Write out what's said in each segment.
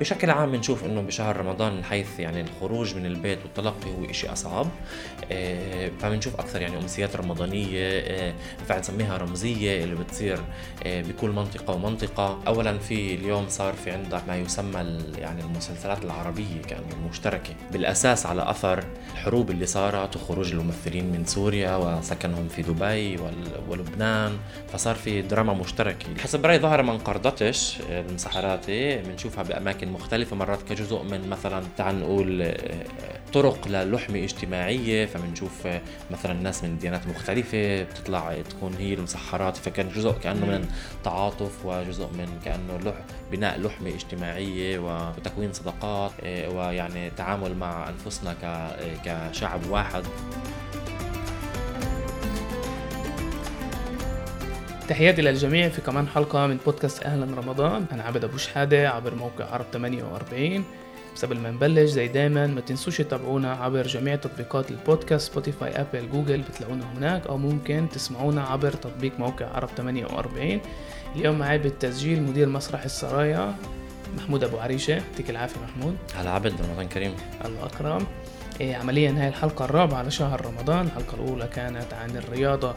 بشكل عام بنشوف إنه بشهر رمضان حيث يعني الخروج من البيت والتلقي هو شيء أصعب. آه، فبنشوف أكثر يعني أمسيات رمضانية ينفع آه، نسميها رمزية اللي بتصير آه، بكل منطقة ومنطقة. اولا في اليوم صار في عندك ما يسمى يعني المسلسلات العربية كانه المشتركه بالأساس على أثر الحروب اللي صارت وخروج الممثلين من سوريا وسكنهم في دبي ولبنان. فصار في دراما مشتركة. حسب رايي ظهر ما انقرضتش المسحراتي بنشوفها بأماكن مختلفة مرات كجزء من مثلا تعال نقول آه، طرق للحمة اجتماعية فبنشوف آه، مثلا ناس من ديانات مختلفة بتطلع تكون هي المسحرات فكان جزء كأنه من تعاطف وجزء من كأنه لح بناء لحمة اجتماعية وتكوين صداقات آه، ويعني تعامل مع أنفسنا كشعب واحد. تحياتي للجميع في كمان حلقة من بودكاست أهلا رمضان. أنا عبد أبو شحادة عبر موقع عرب 48 بس قبل ما نبلش زي دايما ما تنسوش تتابعونا عبر جميع تطبيقات البودكاست سبوتيفاي أبل جوجل بتلاقونا هناك أو ممكن تسمعونا عبر تطبيق موقع عرب 48 اليوم معي بالتسجيل مدير مسرح السرايا محمود أبو عريشة. يعطيك العافية محمود. هلا عبد رمضان كريم. الله أكرم إيه عمليا هاي الحلقة الرابعة على شهر رمضان. الحلقة الأولى كانت عن الرياضة.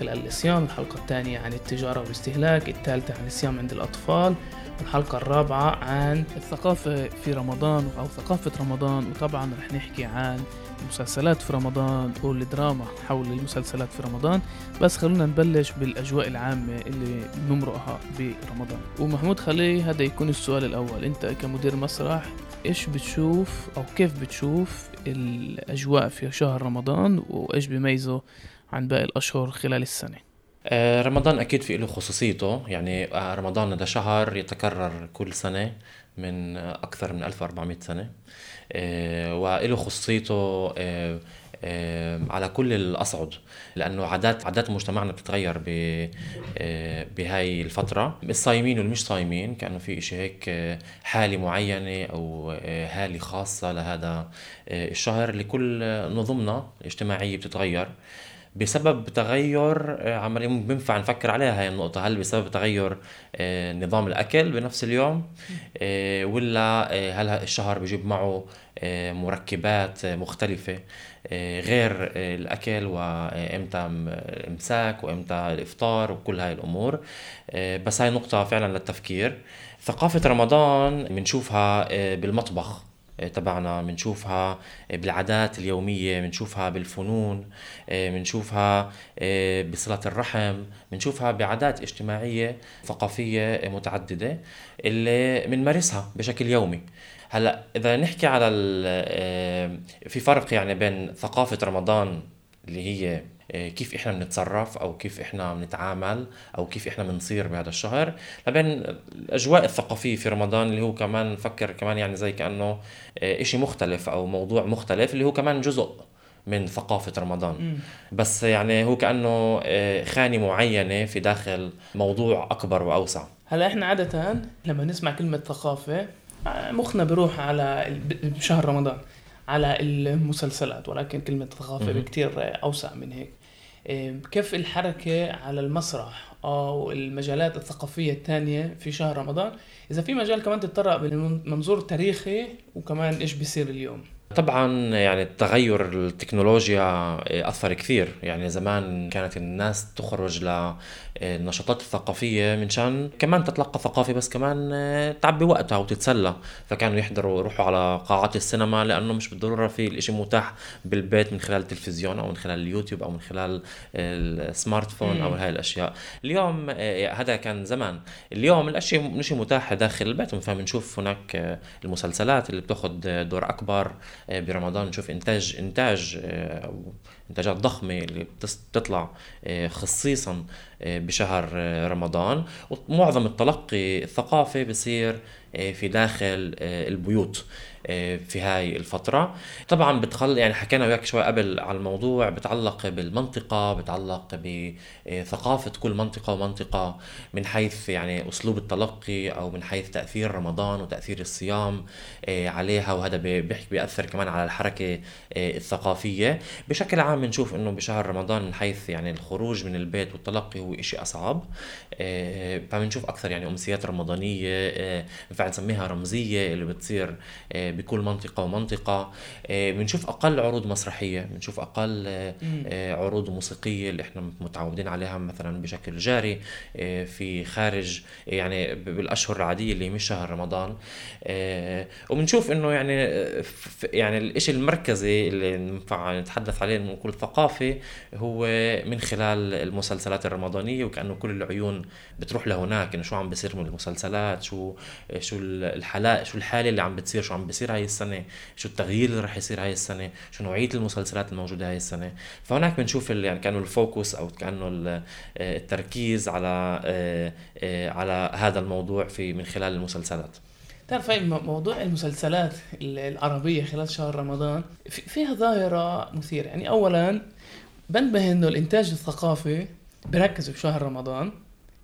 خلال الصيام الحلقة الثانية عن التجارة والاستهلاك الثالثة عن الصيام عند الأطفال والحلقة الرابعة عن الثقافة في رمضان أو ثقافة رمضان. وطبعا رح نحكي عن المسلسلات في رمضان والدراما حول المسلسلات في رمضان. بس خلونا نبلش بالأجواء العامة اللي بنمرقها برمضان. ومحمود خلي هذا يكون السؤال الأول. أنت كمدير مسرح إيش بتشوف أو كيف بتشوف الأجواء في شهر رمضان؟ وإيش بيميزه عن باقي الأشهر خلال السنة. آه، رمضان أكيد في له خصوصيته. يعني آه، رمضان هذا شهر يتكرر كل سنة من أكثر من 1400 سنة. آه، وله خصوصيته على كل الأصعد. لأنه عادات عادات مجتمعنا بتتغير بهاي الفترة. الصايمين والمش صايمين كأنه في إشي هيك حالة معينة أو هالة خاصة لهذا الشهر. اللي كل نظمنا الاجتماعية بتتغير. بسبب تغير آه، عملية بنفع نفكر عليها هاي النقطة. هل بسبب تغير آه، نظام الأكل بنفس اليوم؟ آه، ولا هل الشهر بيجيب معه مركبات مختلفة؟ غير الأكل وإمتى الإمساك وإمتى الإفطار وكل هاي الأمور. بس هاي نقطة فعلا للتفكير. ثقافة رمضان بنشوفها بالمطبخ. تبعنا بنشوفها بالعادات اليومية بنشوفها بالفنون بنشوفها بصلة الرحم بنشوفها بعادات اجتماعية ثقافية متعددة اللي بنمارسها بشكل يومي. هلأ إذا نحكي على في فرق يعني بين ثقافة رمضان اللي هي آه، كيف إحنا بنتصرف أو كيف إحنا بنتعامل أو كيف إحنا بنصير بهذا الشهر. لبين الأجواء الثقافية في رمضان اللي هو كمان نفكر كمان يعني زي كأنه آه، إشي مختلف أو موضوع مختلف اللي هو كمان جزء من ثقافة رمضان. م. بس يعني هو كأنه آه، خانة معينة في داخل موضوع أكبر وأوسع. هلا إحنا عادة لما نسمع كلمة ثقافة مخنا بروح على بشهر رمضان على المسلسلات ولكن كلمة ثقافة بكتير أوسع من هيك. كيف الحركة على المسرح أو المجالات الثقافية الثانية في شهر رمضان؟ إذا في مجال كمان تتطرق من منظور تاريخي وكمان إيش بيصير اليوم. طبعا يعني التغير التكنولوجيا أثر كثير. يعني زمان كانت الناس تخرج للنشاطات الثقافية منشان كمان تتلقى ثقافة بس كمان تعبي وقتها وتتسلى. فكانوا يحضروا يروحوا على قاعات السينما لأنه مش بالضرورة في الإشي متاح بالبيت من خلال التلفزيون أو من خلال اليوتيوب أو من خلال السمارت فون أو هاي الأشياء. اليوم هذا كان زمان. اليوم الأشياء مش متاحة داخل البيت. فبنشوف هناك المسلسلات اللي بتاخذ دور أكبر آه، برمضان. نشوف إنتاج إنتاج آه، انتاجات ضخمة اللي بتطلع آه، خصيصا بشهر رمضان. ومعظم التلقي الثقافي بصير في داخل البيوت. آه، في هاي الفترة. طبعا بتخل يعني حكينا وياك شوي قبل على الموضوع بتعلق بالمنطقة بتعلق بثقافة كل منطقة ومنطقة من حيث يعني أسلوب التلقي أو من حيث تأثير رمضان وتأثير الصيام آه، عليها. وهذا بيحكي بيأثر كمان على الحركة آه، الثقافية. بشكل عام بنشوف إنه بشهر رمضان من حيث يعني الخروج من البيت والتلقي هو إشي أصعب فبنشوف أكثر يعني أمسيات رمضانية ينفع نسميها رمزية اللي بتصير آه، بكل منطقة ومنطقة. بنشوف أقل عروض مسرحية بنشوف أقل عروض موسيقية اللي إحنا متعودين عليها مثلا بشكل جاري في خارج يعني بالأشهر العادية اللي مش شهر رمضان. وبنشوف إنه يعني يعني الشيء المركزي اللي ينفع نتحدث عليه من كل ثقافة هو من خلال المسلسلات الرمضانية وكأنه كل العيون بتروح لهناك إنه شو عم بيصير من المسلسلات شو شو الحالات شو الحالة اللي عم بتصير شو عم بيصير هاي السنة شو التغيير اللي رح يصير هاي السنة شو نوعية المسلسلات الموجودة هاي السنة. فهناك بنشوف يعني كأنه ال focus أو كأنه التركيز على آه، آه، على هذا الموضوع في من خلال المسلسلات. تعرف موضوع المسلسلات العربية خلال شهر رمضان فيها ظاهرة مثيرة. يعني أولا بنبه إنه الإنتاج الثقافي بركز بشهر رمضان.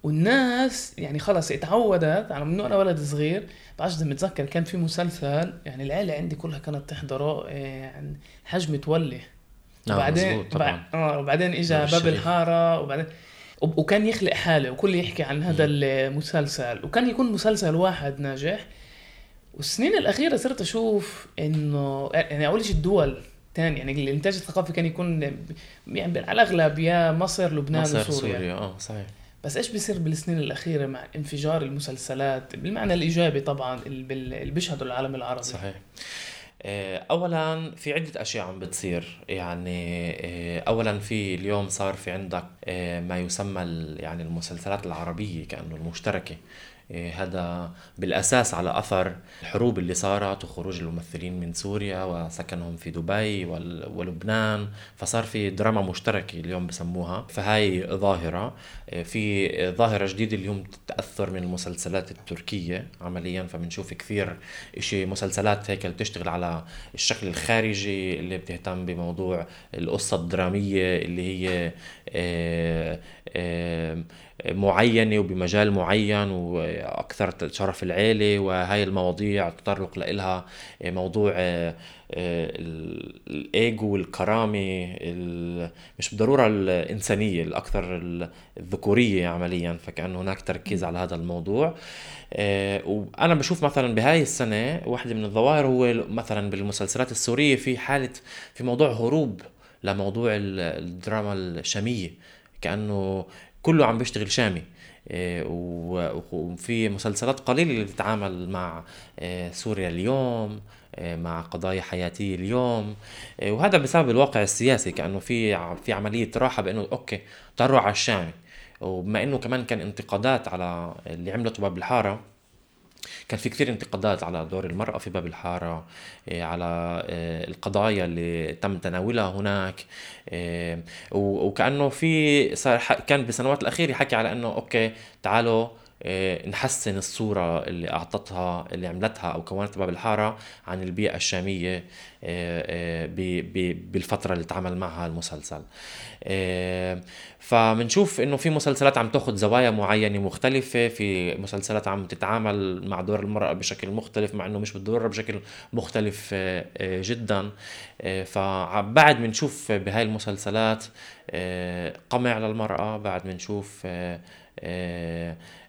والناس يعني خلص اتعودت على منه أنا ولد صغير بعرفش متذكر كان في مسلسل يعني العيلة عندي كلها كانت تحضره يعني حجم تولي نعم وبعدين طبعا. آه وبعدين اجى باب الحارة وبعدين وكان يخلق حالة وكل يحكي عن هذا المسلسل. وكان يكون مسلسل واحد ناجح. والسنين الأخيرة صرت أشوف إنه يعني أول شيء الدول تاني يعني الإنتاج الثقافي كان يكون يعني على الأغلب يا مصر لبنان مصر وسوريا سوريا آه صحيح. بس إيش بيصير بالسنين الأخيرة مع انفجار المسلسلات؟ بالمعنى الإيجابي طبعا اللي بيشهدوا العالم العربي. صحيح. آه، اولا في عدة أشياء عم بتصير. يعني آه، اولا في اليوم صار في عندك آه، ما يسمى يعني المسلسلات العربية كأنه المشتركة. هذا بالأساس على أثر الحروب اللي صارت وخروج الممثلين من سوريا وسكنهم في دبي ولبنان. فصار في دراما مشتركة اليوم بسموها. فهاي ظاهرة. إيه، في ظاهرة جديدة اليوم تاثر من المسلسلات التركية عمليا. فبنشوف كثير شيء مسلسلات هيك اللي بتشتغل على الشكل الخارجي اللي بتهتم بموضوع القصة الدرامية اللي هي إيه، معينة وبمجال معين وأكثر شرف العيلة وهاي المواضيع تطرق لإلها موضوع آه، الإيجو والكرامة مش بالضرورة الإنسانية الأكثر الذكورية عمليا فكان هناك تركيز على هذا الموضوع. آه، وأنا بشوف مثلا بهاي السنة واحدة من الظواهر هو مثلا بالمسلسلات السورية في حالة في موضوع هروب لموضوع الدراما الشامية. كأنه كله عم بيشتغل شامي. آه، وفي مسلسلات قليلة اللي بتتعامل مع آه، سوريا اليوم آه، مع قضايا حياتية اليوم. وهذا بسبب الواقع السياسي كأنه في في عملية راحة بأنه أوكي طروا على الشامي. وبما أنه كمان كان انتقادات على اللي عملته باب الحارة كان في كثير انتقادات على دور المرأة في باب الحارة إيه، على إيه، القضايا اللي تم تناولها هناك إيه، وكأنه في صار كان بالسنوات الأخيرة يحكي على أنه أوكي تعالوا نحسن الصورة اللي أعطتها اللي عملتها أو كونتها باب الحارة عن البيئة الشامية بالفترة اللي تعامل معها المسلسل. فبنشوف إنه في مسلسلات عم تاخذ زوايا معينة مختلفة في مسلسلات عم تتعامل مع دور المرأة بشكل مختلف مع إنه مش بالضروره بشكل مختلف آه، آه، جدا. آه، فبعد بنشوف بهاي المسلسلات قمع للمرأة بعد بنشوف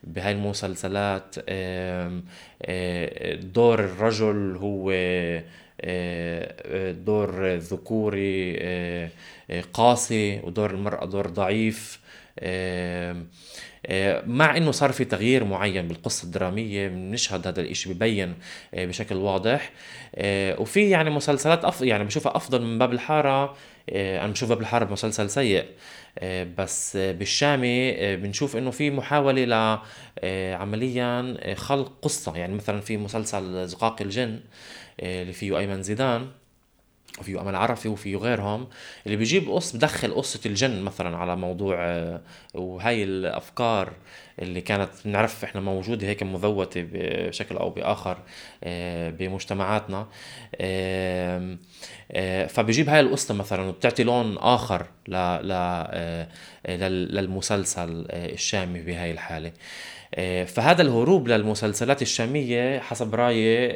بهاي المسلسلات دور الرجل هو دور ذكوري قاسي ودور المرأة دور ضعيف. مع إنه صار في تغيير معين بالقصة الدرامية بنشهد هذا الإشي ببين بشكل واضح. وفي يعني مسلسلات افضل يعني بشوفها أفضل من باب الحارة. أنا بشوف باب الحاره مسلسل سيء. بس بالشامي بنشوف إنه في محاولة ل عمليا خلق قصة. يعني مثلا في مسلسل زقاق الجن اللي فيه أيمن زيدان وفيه أمل عرفي وفيه غيرهم اللي بيجيب قص بدخل قصة الجن مثلا على موضوع آه، وهي الأفكار. اللي كانت بنعرف إحنا موجودة هيك مذوتة بشكل أو بآخر آه، بمجتمعاتنا. آه، فبيجيب هاي القصة مثلا وبتعطي لون آخر للمسلسل الشامي بهاي الحالة. فهذا الهروب للمسلسلات الشامية حسب رأيي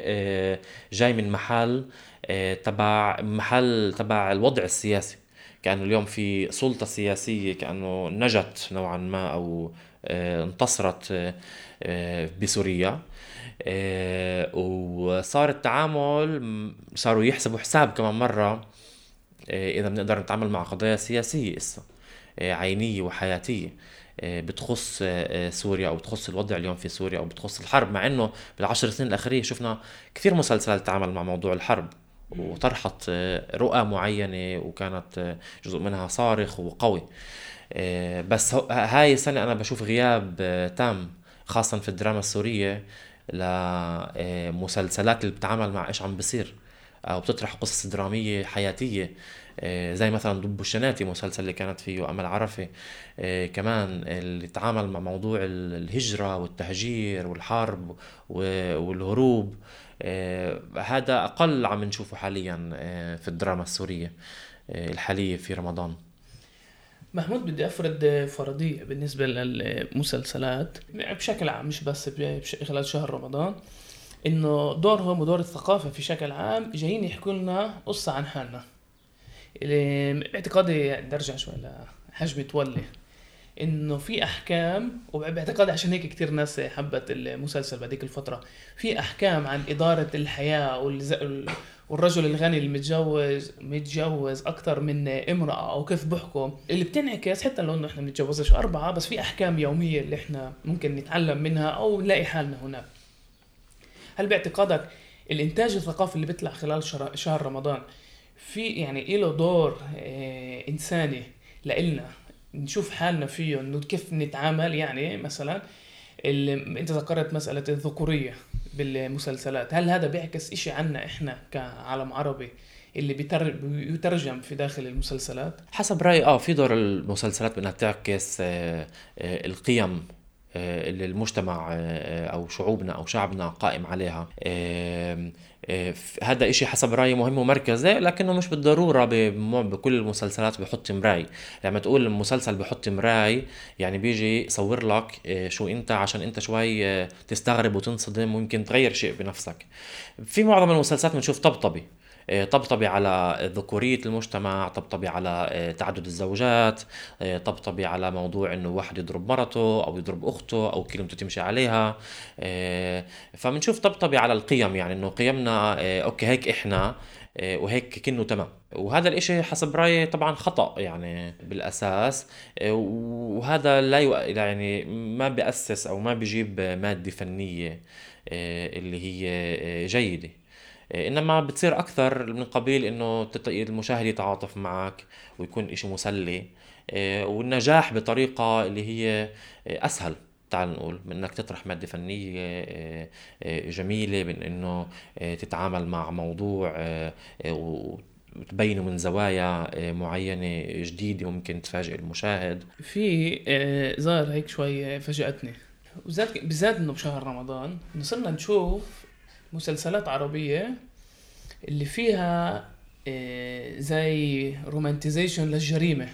جاي من محل آه، تبع محل تبع الوضع السياسي. كأنه اليوم في سلطة سياسية كأنه نجت نوعا ما أو انتصرت بسوريا. وصار التعامل صاروا يحسبوا حساب كمان مرة إذا بنقدر نتعامل مع قضايا سياسية إسا عينية وحياتية بتخص سوريا أو بتخص الوضع اليوم في سوريا أو بتخص الحرب مع إنه بالعشر سنين الاخيره شفنا كثير مسلسلات تتعامل مع موضوع الحرب. وطرحت رؤى معينة وكانت جزء منها صارخ وقوي. بس هاي السنة أنا بشوف غياب تام خاصه في الدراما السورية لمسلسلات اللي بتتعامل مع إيش عم بصير أو بتطرح قصص درامية حياتية. آه، زي مثلا دب الشناتي مسلسل اللي كانت فيه أمل عرفة. آه، كمان اللي تعامل مع موضوع الهجرة والتهجير والحرب والهروب. آه، هذا أقل عم نشوفه حاليا في الدراما السورية الحالية في رمضان. محمود بدي افرض فرضية بالنسبة للمسلسلات بشكل عام مش بس خلال شهر رمضان إنه دورهم ودور الثقافة في شكل عام جايين يحكوا لنا قصة عن حالنا. باعتقادي نرجع شوي لحجم تولي إنه في أحكام وباعتقادي عشان هيك كثير ناس حبت المسلسل بهذيك الفترة في أحكام عن إدارة الحياة والرجل الغني اللي متجوز أكثر من امرأة أو كيف بحكم؟ اللي بتنعكس حتى لو إنه إحنا بنتجوزش أربعة بس في أحكام يومية اللي إحنا ممكن نتعلم منها أو نلاقي حالنا هناك. هل باعتقادك الإنتاج الثقافي اللي بيطلع خلال شهر رمضان في يعني له دور آه، إنساني لإلنا؟ نشوف حالنا فيه انه كيف نتعامل؟ يعني مثلا أنت ذكرت مسألة الذكورية. بالمسلسلات. هل هذا بيعكس إشي عنا إحنا كعالم عربي اللي بيترجم في داخل المسلسلات؟ حسب رأيي آه في دور المسلسلات بأنها تعكس آه، آه، القيم اللي المجتمع أو شعوبنا أو شعبنا قائم عليها. آه، هذا إشي حسب رأيي مهم ومركزي لكنه مش بالضرورة بكل المسلسلات بحط مراي. لما تقول المسلسل بحط مراي يعني بيجي يصور لك آه، شو أنت عشان أنت شوي آه، تستغرب وتنصدم ويمكن تغير شيء بنفسك. في معظم المسلسلات بنشوف طبطبي. آه، طبطبي على ذكورية المجتمع طبطبي على آه، تعدد الزوجات آه، طبطبي على موضوع إنه واحد يضرب مرته أو يضرب أخته أو كلمته تمشي عليها. فبنشوف طبطبي على القيم يعني إنه قيمنا أوكي هيك إحنا وهيك كنه تمام. وهذا الإشي حسب رأيي طبعا خطأ يعني بالأساس وهذا لا يعني ما بيأسس أو ما بيجيب مادة فنية اللي هي جيدة. إنما بتصير أكثر من قبيل إنه المشاهد يتعاطف معك ويكون إشي مسلي. آه، والنجاح بطريقة اللي هي آه، أسهل. تعال نقول من إنك تطرح مادة فنية جميلة من إنه تتعامل مع موضوع وتبينه من زوايا معينة جديدة وممكن تفاجئ المشاهد. في ظاهر هيك شوي فاجاتني وزاد بالذات إنه بشهر رمضان صرنا نشوف مسلسلات عربية اللي فيها آه، زي رومانتيزيشن للجريمة.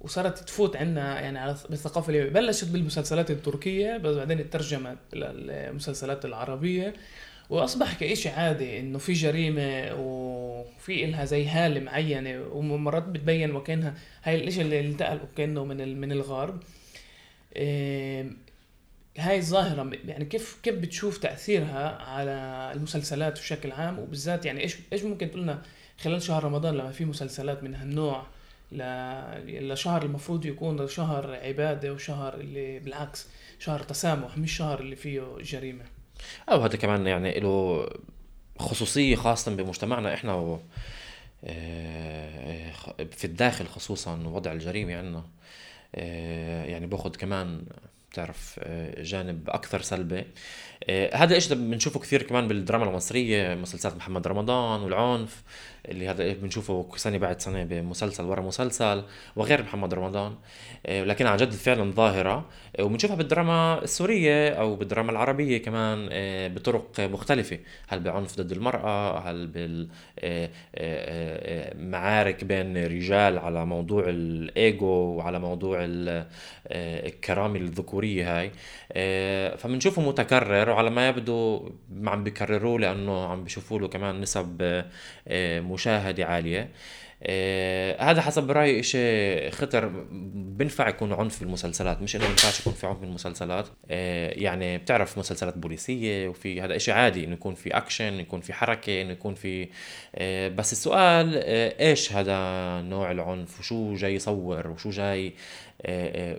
وصارت تفوت عنا يعني على بالثقافة اللي بلشت بالمسلسلات التركية بس بعدين ترجمت للمسلسلات العربية. وأصبح كإشي عادي إنه في جريمة وفي إلها زي هالة معينة. ومرات بتبين وكأنها هاي الإشي اللي انتقل وكأنه من من الغرب. هاي الظاهرة يعني كيف كيف بتشوف تأثيرها على المسلسلات بشكل عام؟ وبالذات يعني إيش إيش ممكن تقول لنا خلال شهر رمضان لما في مسلسلات من هالنوع لشهر المفروض يكون شهر عبادة وشهر اللي بالعكس شهر تسامح مش شهر اللي فيه جريمة. أو هذا كمان يعني له خصوصية خاصة بمجتمعنا إحنا و آه، في الداخل خصوصا وضع الجريمة عندنا آه، يعني باخذ كمان بتعرف آه، جانب أكثر سلبي. آه، هذا الشيء بنشوفه كثير كمان بالدراما المصرية مسلسلات محمد رمضان والعنف. اللي هذا بنشوفه سنة بعد سنة بمسلسل ورا مسلسل وغير محمد رمضان. آه، لكن عن جد فعلا ظاهرة. وبنشوفها بالدراما السورية أو بالدراما العربية كمان بطرق مختلفة. هل بعنف ضد المرأة؟ هل بالمعارك بين رجال على موضوع الإيجو وعلى موضوع الكرامة الذكورية هاي؟ فبنشوفه متكرر وعلى ما يبدو عم بيكرروه لأنه عم بيشوفوا له كمان نسب آه، مشاهدة عالية. آه هذا حسب رأيي شيء خطر بنفع يكون عنف في المسلسلات. مش إنه بينفعش يكون في عنف بالمسلسلات آه يعني بتعرف مسلسلات بوليسية وفي هذا شيء عادي إنه يكون في أكشن يكون في حركة إنه يكون في آه بس السؤال آه إيش هذا نوع العنف؟ وشو جاي يصور؟ وشو جاي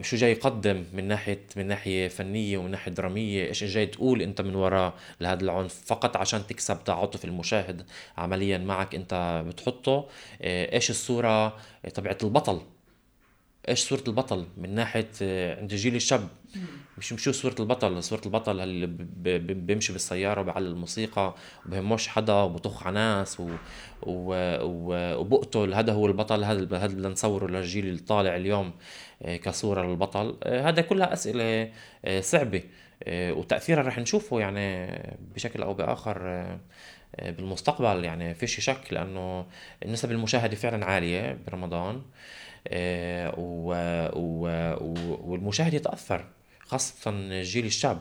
شو جاي يقدم من ناحيه من ناحية فنية ومن ناحية درامية؟ إيش جاي تقول أنت من وراء لهذا العنف؟ فقط عشان تكسب تعاطف المشاهد عمليا معك أنت بتحطه. آه، إيش الصورة؟ تبعت البطل. إيش صورة البطل من ناحية عند الجيل الشاب. مش مش صورة البطل صورة البطل اللي بيمشي بالسيارة وبعلى الموسيقى وبهموش حدا وبطخ على ناس و... و... و... وبقتل. هذا هو البطل هذا هذا اللي نصوره للجيل الطالع اليوم آه، كصورة للبطل. آه، هذا كلها أسئلة آه، صعبة وتأثيرها رح نشوفه يعني بشكل أو بآخر بالمستقبل. يعني فيش شك لأنه نسب المشاهدة فعلا عالية برمضان. والمشاهد يتأثر خاصة جيل الشاب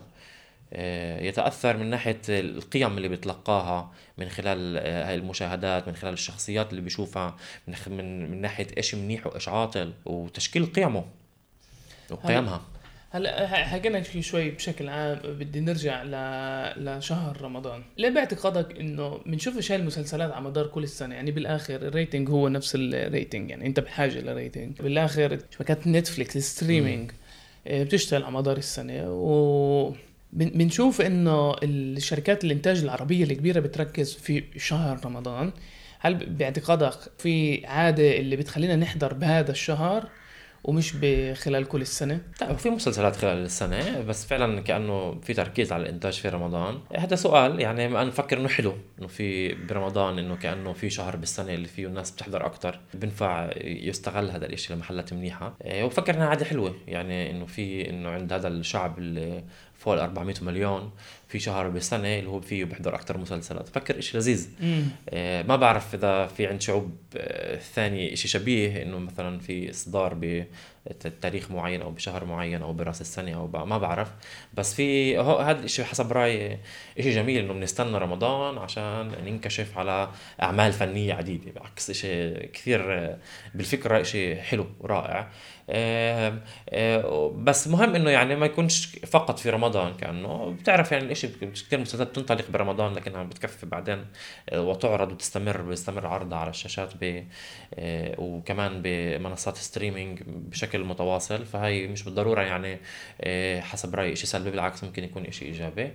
آه، يتأثر من ناحية القيم اللي بتلقاها من خلال آه، هاي المشاهدات من خلال الشخصيات اللي بيشوفها من من, من ناحية إيش منيح وإيش عاطل وتشكيل قيمه وقيمها. هلا حكينا شوي بشكل عام بدي نرجع ل... لشهر رمضان. ليه باعتقادك إنه بنشوفش هاي المسلسلات على مدار كل السنة؟ يعني بالآخر ال rating هو نفس ال rating يعني أنت بحاجة ل rating بالآخر شبكات نتفليكس ال streaming آه، بتشتغل على مدار السنة. و بنشوف إنه الشركات الإنتاج العربية الكبيرة بتركز في شهر رمضان. هل باعتقادك في عادة اللي بتخلينا نحضر بهذا الشهر؟ ومش بخلال كل السنة. لا في مسلسلات خلال السنة بس فعلا كأنه في تركيز على الإنتاج في رمضان. هذا سؤال يعني أنا بفكر إنه حلو إنه في برمضان إنه كأنه في شهر بالسنة اللي فيه الناس بتحضر أكثر بنفع يستغل هذا الشيء لمحلات منيحة. إيه، وبفكر إنها عادة حلوة يعني إنه في إنه عند هذا الشعب اللي فوق ال 400 مليون في شهر بالسنه اللي هو فيه بيحضر أكثر مسلسلات. بفكر شيء لذيذ. آه ما بعرف إذا في عند شعوب آه ثانية شيء شبيه إنه مثلا في إصدار بتاريخ معين أو بشهر معين أو برأس السنة أو ما بعرف. بس في هذا الشيء حسب رأيي شيء جميل إنه بنستنى رمضان عشان ننكشف على أعمال فنية عديدة. بالعكس شيء كثير آه، بالفكرة شيء حلو ورائع. آه، آه، بس مهم إنه يعني ما يكونش فقط في رمضان كأنه. بتعرف يعني الاشي كثير مسلسلات تنطلق برمضان لكنها بتكفي بعدين آه، وتعرض وتستمر بيستمر عرضها على الشاشات ب وكمان بمنصات ستريمينج بشكل متواصل. فهي مش بالضرورة يعني حسب رأيي شيء سلبي بالعكس ممكن يكون شيء إيجابي.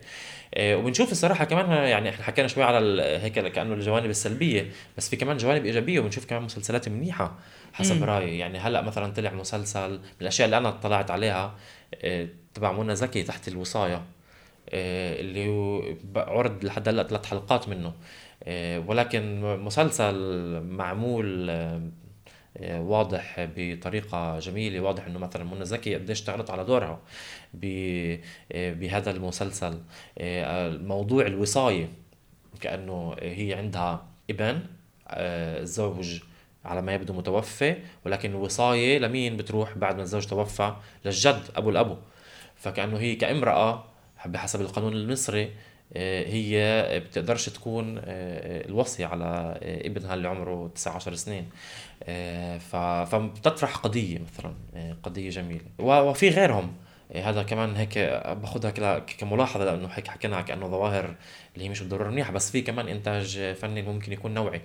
وبنشوف الصراحة كمان يعني إحنا حكينا شوي على هيك كأنه الجوانب السلبية بس في كمان جوانب إيجابية وبنشوف كمان مسلسلات منيحة حسب. رأيي. يعني هلأ مثلا طلع مسلسل من الأشياء اللي أنا اطلعت عليها آه، تبع منى زكي تحت الوصاية. آه، اللي عرض لحد هلأ ثلاث حلقات منه. آه، ولكن مسلسل معمول واضح بطريقة جميلة واضح إنه مثلا منى زكي قديش اشتغلت على دورها بهذا المسلسل. موضوع الوصاية كأنه هي عندها ابن الزوج على ما يبدو متوفى ولكن الوصاية لمين بتروح بعد ما الزوج توفى؟ للجد أبو الأبو. فكأنه هي كامرأة بحسب القانون المصري آه، هي بتقدرش تكون آه، الوصية على ابنها اللي عمره 19 سنين. آه، فبتطرح قضية مثلا قضية جميلة. وفي غيرهم. هذا كمان هيك باخذها كملاحظة لأنه هيك حكينا كانه ظواهر اللي هي مش بالضرورة منيحة بس في كمان إنتاج فني ممكن يكون نوعي.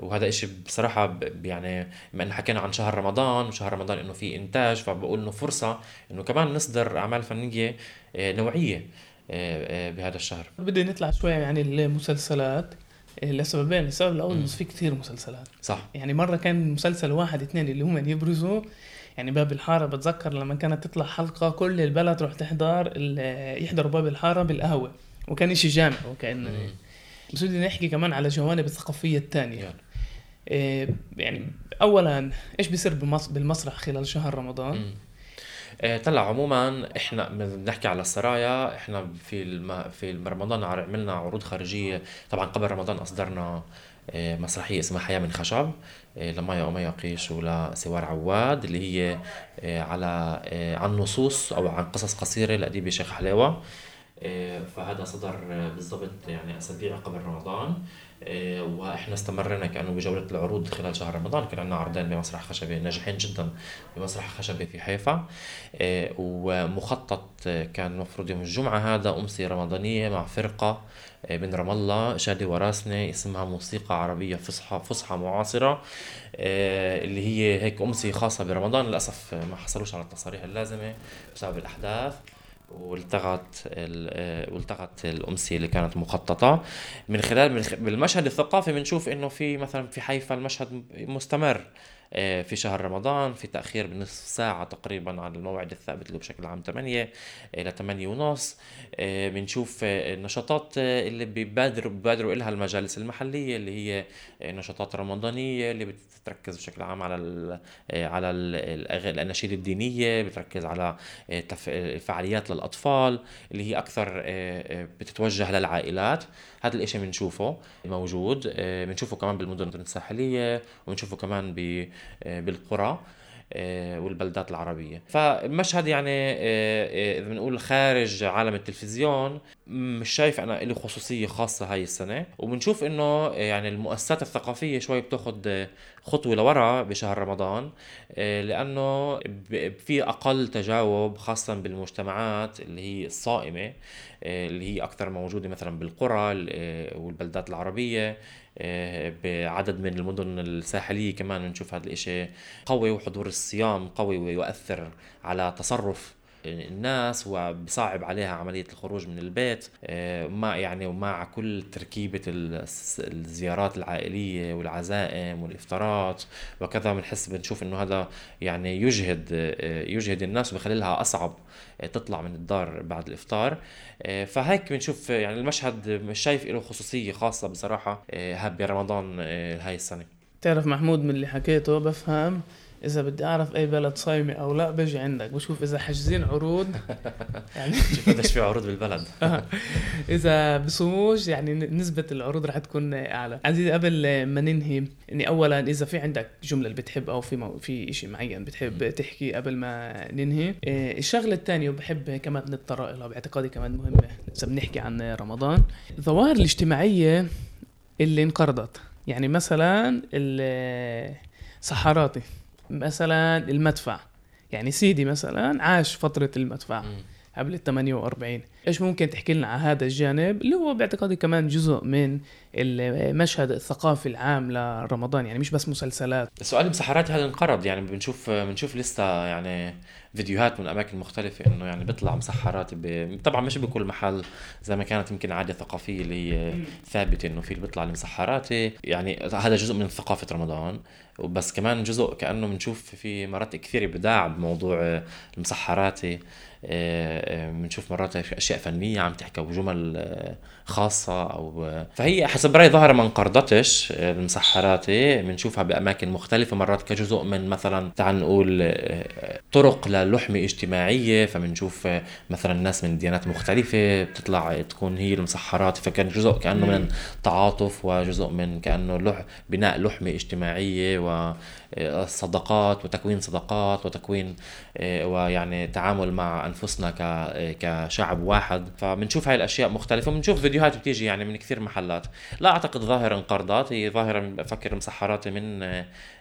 وهذا إشي بصراحة يعني بما إنه حكينا عن شهر رمضان وشهر رمضان إنه في إنتاج فبقول إنه فرصة إنه كمان نصدر أعمال فنية آه، نوعية آه، بهذا الشهر. بدي نطلع شوي عن يعني المسلسلات لسببين. السبب الأول إنه في كثير مسلسلات. صح. يعني مرة كان مسلسل واحد اثنين اللي هم يبرزوا يعني باب الحارة بتذكر لما كانت تطلع حلقة كل البلد تروح تحضر يحضروا باب الحارة بالقهوة وكان شيء جامع وكان بس بدي نحكي كمان على جوانب الثقافية الثانية. يعني. إيه، يعني اولا إيش بيصير بالمسرح خلال شهر رمضان؟ إيه طلع عموما إحنا بنحكي على السرايا إحنا في الم... في رمضان عملنا عروض خارجية. طبعا قبل رمضان أصدرنا إيه مسرحية اسمها حياة من خشب إيه لمايا وميا قيش ولسوار عواد اللي هي إيه على عن نصوص أو عن قصص قصيرة لأديب شيخ حلاوة. فهذا صدر بالضبط يعني أسابيع قبل رمضان. وإحنا استمرنا كأنه بجولة العروض خلال شهر رمضان كان عندنا عرضين بمسرح خشبي ناجحين جدا بمسرح خشبي في حيفا. ومخطط كان المفروض يوم الجمعة هذا أمسية رمضانية مع فرقة من رام الله شادي وراسني اسمها موسيقى عربية فصحى فصحى معاصرة اللي هي هيك أمسية خاصة برمضان للأسف ما حصلوش على التصاريح اللازمة بسبب الأحداث والتغت آه، والتغت الأمسية اللي كانت مخططة. من خلال بالمشهد الثقافي بنشوف إنه في مثلا في حيفا المشهد مستمر. آه، في شهر رمضان في تأخير بنصف ساعة تقريبا عن الموعد الثابت اللي بشكل عام 8 إلى 8 ونص. آه، بنشوف النشاطات اللي بيبادروا بيبادروا لها المجالس المحلية اللي هي نشاطات رمضانية اللي بتركز بشكل عام على ال على الأناشيد الدينية بتركز على فعاليات للأطفال اللي هي أكثر بتتوجه للعائلات. هذا الإشي بنشوفه موجود. بنشوفه كمان بالمدن الساحلية وبنشوفه كمان بالقرى آه، والبلدات العربية. فالمشهد يعني آه، آه، إذا بنقول خارج عالم التلفزيون مش شايف أنا له خصوصية خاصة هاي السنة. وبنشوف إنه يعني المؤسسات الثقافية شوي بتاخد خطوة لورا بشهر رمضان لأنه في أقل تجاوب خاصة بالمجتمعات اللي هي الصائمة اللي هي أكثر موجودة مثلا بالقرى والبلدات العربية. آه، بعدد من المدن الساحلية كمان نشوف هذا الإشي. قوي وحضور الصيام قوي ويؤثر على تصرف الناس وبصعب عليها عملية الخروج من البيت. آه، مع يعني ومع كل تركيبة الزيارات العائلية والعزائم والإفطارات وكذا بنحس بنشوف إنه هذا يعني يجهد آه، يجهد الناس وبخلي لها أصعب آه، تطلع من الدار بعد الإفطار. فهيك بنشوف يعني المشهد مش شايف له خصوصية خاصة بصراحة برمضان هاي السنة. تعرف محمود من اللي حكيته بفهم إذا بدي أعرف أي بلد صايمة أو لا بجي عندك. بشوف إذا حاجزين عروض. يعني شوف قديش في عروض بالبلد. آه. إذا بصوموش يعني نسبة العروض رح تكون أعلى. عزيزي قبل ما ننهي إني اولا إذا في عندك جملة اللي بتحب أو في مو... في شيء معين بتحب تحكي قبل ما ننهي إيه، الشغلة الثانية وبحب كمان نتطرق لها باعتقادي كمان مهمة. إذا بنحكي عن رمضان الظواهر الاجتماعية اللي انقرضت. يعني مثلا الصحاراتي مثلا المدفع. يعني سيدي مثلا عاش فترة المدفع قبل ال 48 إيش ممكن تحكي لنا عن هذا الجانب؟ اللي هو باعتقادي كمان جزء من المشهد الثقافي العام لرمضان يعني مش بس مسلسلات. السؤال بسحرات هذا انقرض يعني بنشوف بنشوف لسه يعني فيديوهات من أماكن مختلفة إنه يعني بيطلع مسحرات ب... طبعا مش بكل محل زي ما كانت يمكن عادة ثقافية اللي هي ثابتة إنه في اللي بيطلع المسحرات يعني هذا جزء من ثقافة رمضان وبس كمان جزء كأنه بنشوف في مرات كثير ابداع بموضوع المسحرات بنشوف مرات أشياء فنية عم تحكي أو جمل آه، خاصة أو فهي حسب رايي ظاهره ما انقرضتش آه، المسحراتي بنشوفها بأماكن مختلفة مرات كجزء من مثلا تعال نقول آه، طرق للحمه اجتماعية فبنشوف مثلا ناس من ديانات مختلفة بتطلع تكون هي المسحرات فكان جزء كأنه من تعاطف وجزء من كأنه لح بناء لحمة اجتماعية وصداقات وتكوين صداقات وتكوين ويعني تعامل مع أنفسنا كشعب واحد. فبنشوف هاي الأشياء مختلفة وبنشوف فيديوهات بتيجي يعني من كثير محلات. لا أعتقد ظاهره انقرضت هي ظاهره بفكر مسحرات من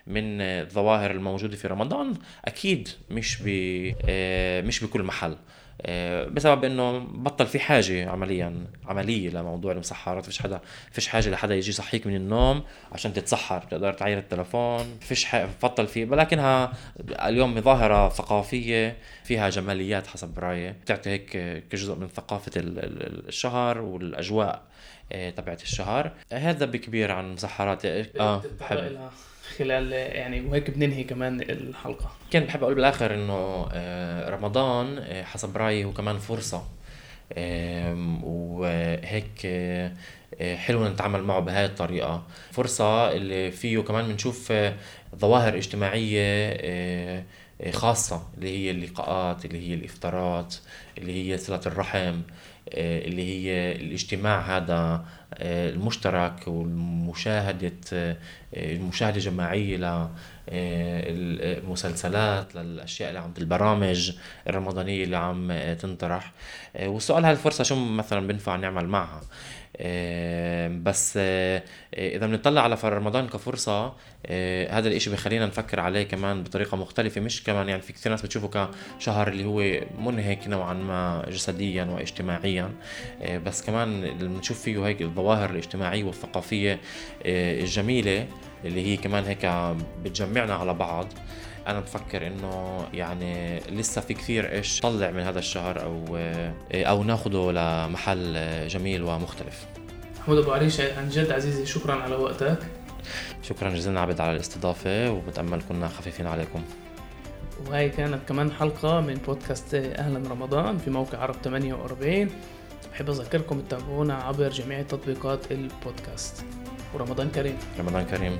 من الظواهر الموجودة في رمضان. أكيد مش مش بكل محل. آه، بسبب إنه بطل في حاجة عمليا عملية لموضوع المسحرات. فيش حدا فيش حاجة لحدا يجي يصحيك من النوم عشان تتسحر. تقدر تعير التلفون. فيش حاجة بطل في ولكنها اليوم ظاهرة ثقافية فيها جماليات حسب رأيي. بتعطي هيك كجزء من ثقافة الشهر والأجواء آه، تبعت الشهر. هذا بكبير عن مسحرات. آه بحب خلال يعني وهيك بننهي كمان الحلقة. كان بحب أقول بالآخر إنه آه، رمضان آه، حسب رأيي هو كمان فرصة. وهيك آه، حلو نتعامل معه بهاي الطريقة. فرصة اللي فيه كمان بنشوف ظواهر اجتماعية خاصة اللي هي اللقاءات اللي هي الإفطارات اللي هي صلة الرحم اللي هي الاجتماع هذا المشترك والمشاهدة المشاهدة الجماعية للمسلسلات للأشياء اللي عم البرامج الرمضانية اللي عم تنطرح. والسؤال هاي الفرصة شو مثلا بنفع نعمل معها؟ بس آه، إذا بنطلع على رمضان كفرصة آه، هذا الإشي بخلينا نفكر عليه كمان بطريقة مختلفة مش كمان يعني في كثير ناس بتشوفه كشهر اللي هو منهك نوعا ما جسديا واجتماعيا آه، بس كمان بنشوف فيه هيك الظواهر الاجتماعية والثقافية الجميلة اللي هي كمان هيك بتجمعنا على بعض. أنا بفكر إنه يعني لسه في كثير إيش طلع من هذا الشهر أو أو ناخده لمحل جميل ومختلف. محمود أبو عريش عن جد عزيزي شكرا على وقتك. شكرا جزيلا عبد على الاستضافة وبتأمل كنا خفيفين عليكم. وهي كانت كمان حلقة من بودكاست أهلا رمضان في موقع عرب 48 بحب أذكركم تتابعونا عبر جميع تطبيقات البودكاست. ورمضان كريم. رمضان كريم.